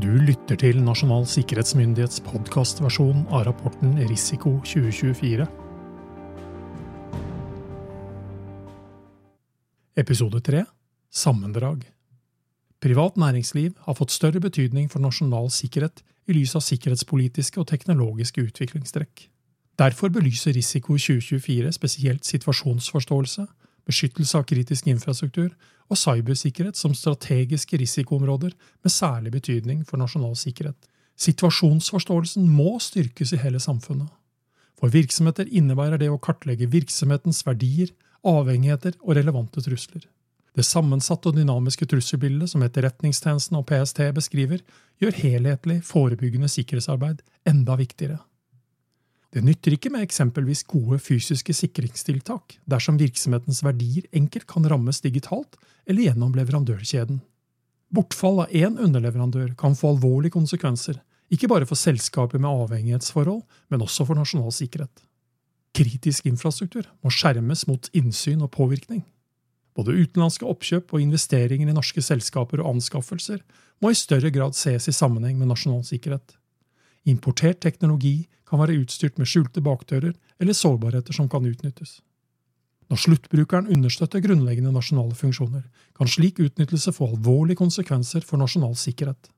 Du lytter til Nasjonal sikkerhetsmyndighets podkastversjon av rapporten Risiko 2024. Episode 3 Sammendrag Privat næringsliv har fått større betydning for nasjonal sikkerhet i lys av sikkerhetspolitiske og teknologiske utviklingstrekk. Derfor belyser Risiko 2024 spesielt situasjonsforståelse, beskyttelse av kritisk infrastruktur og cybersikkerhet som strategiske risikoområder med særlig betydning for nasjonal sikkerhet. Situasjonsforståelsen må styrkes i hele samfunnet. For virksomheter innebærer det å kartlegge virksomhetens verdier, avhengigheter og relevante trusler. Det sammensatte og dynamiske trusselbildet som Etterretningstjenesten og PST beskriver, gjør helhetlig, forebyggende sikkerhetsarbeid enda viktigere. Det nytter ikke med eksempelvis gode fysiske sikringstiltak dersom virksomhetens verdier enkelt kan rammes digitalt eller gjennom leverandørkjeden. Bortfall av én underleverandør kan få alvorlige konsekvenser, ikke bare for selskaper med avhengighetsforhold, men også for nasjonal sikkerhet. Kritisk infrastruktur må skjermes mot innsyn og påvirkning. Både utenlandske oppkjøp og investeringer i norske selskaper og anskaffelser må i større grad ses i sammenheng med nasjonal sikkerhet. Importert teknologi kan være utstyrt med skjulte bakdører eller sårbarheter som kan utnyttes. Når sluttbrukeren understøtter grunnleggende nasjonale funksjoner, kan slik utnyttelse få alvorlige konsekvenser for nasjonal sikkerhet.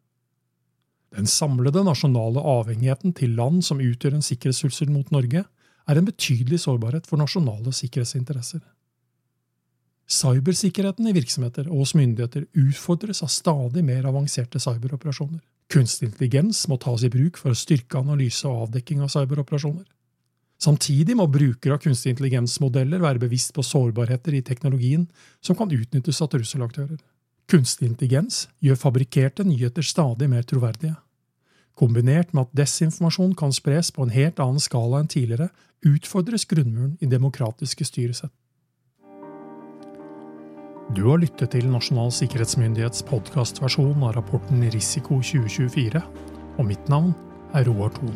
Den samlede nasjonale avhengigheten til land som utgjør en sikkerhetstrussel mot Norge, er en betydelig sårbarhet for nasjonale sikkerhetsinteresser. Cybersikkerheten i virksomheter og hos myndigheter utfordres av stadig mer avanserte cyberoperasjoner. Kunstig intelligens må tas i bruk for å styrke analyse og avdekking av cyberoperasjoner. Samtidig må brukere av kunstig intelligens-modeller være bevisst på sårbarheter i teknologien som kan utnyttes av trusselaktører. Kunstig intelligens gjør fabrikkerte nyheter stadig mer troverdige. Kombinert med at desinformasjon kan spres på en helt annen skala enn tidligere, utfordres grunnmuren i demokratiske styresett. Du har lyttet til Nasjonal sikkerhetsmyndighets podkastversjon av rapporten Risiko 2024, og mitt navn er Roar Thon.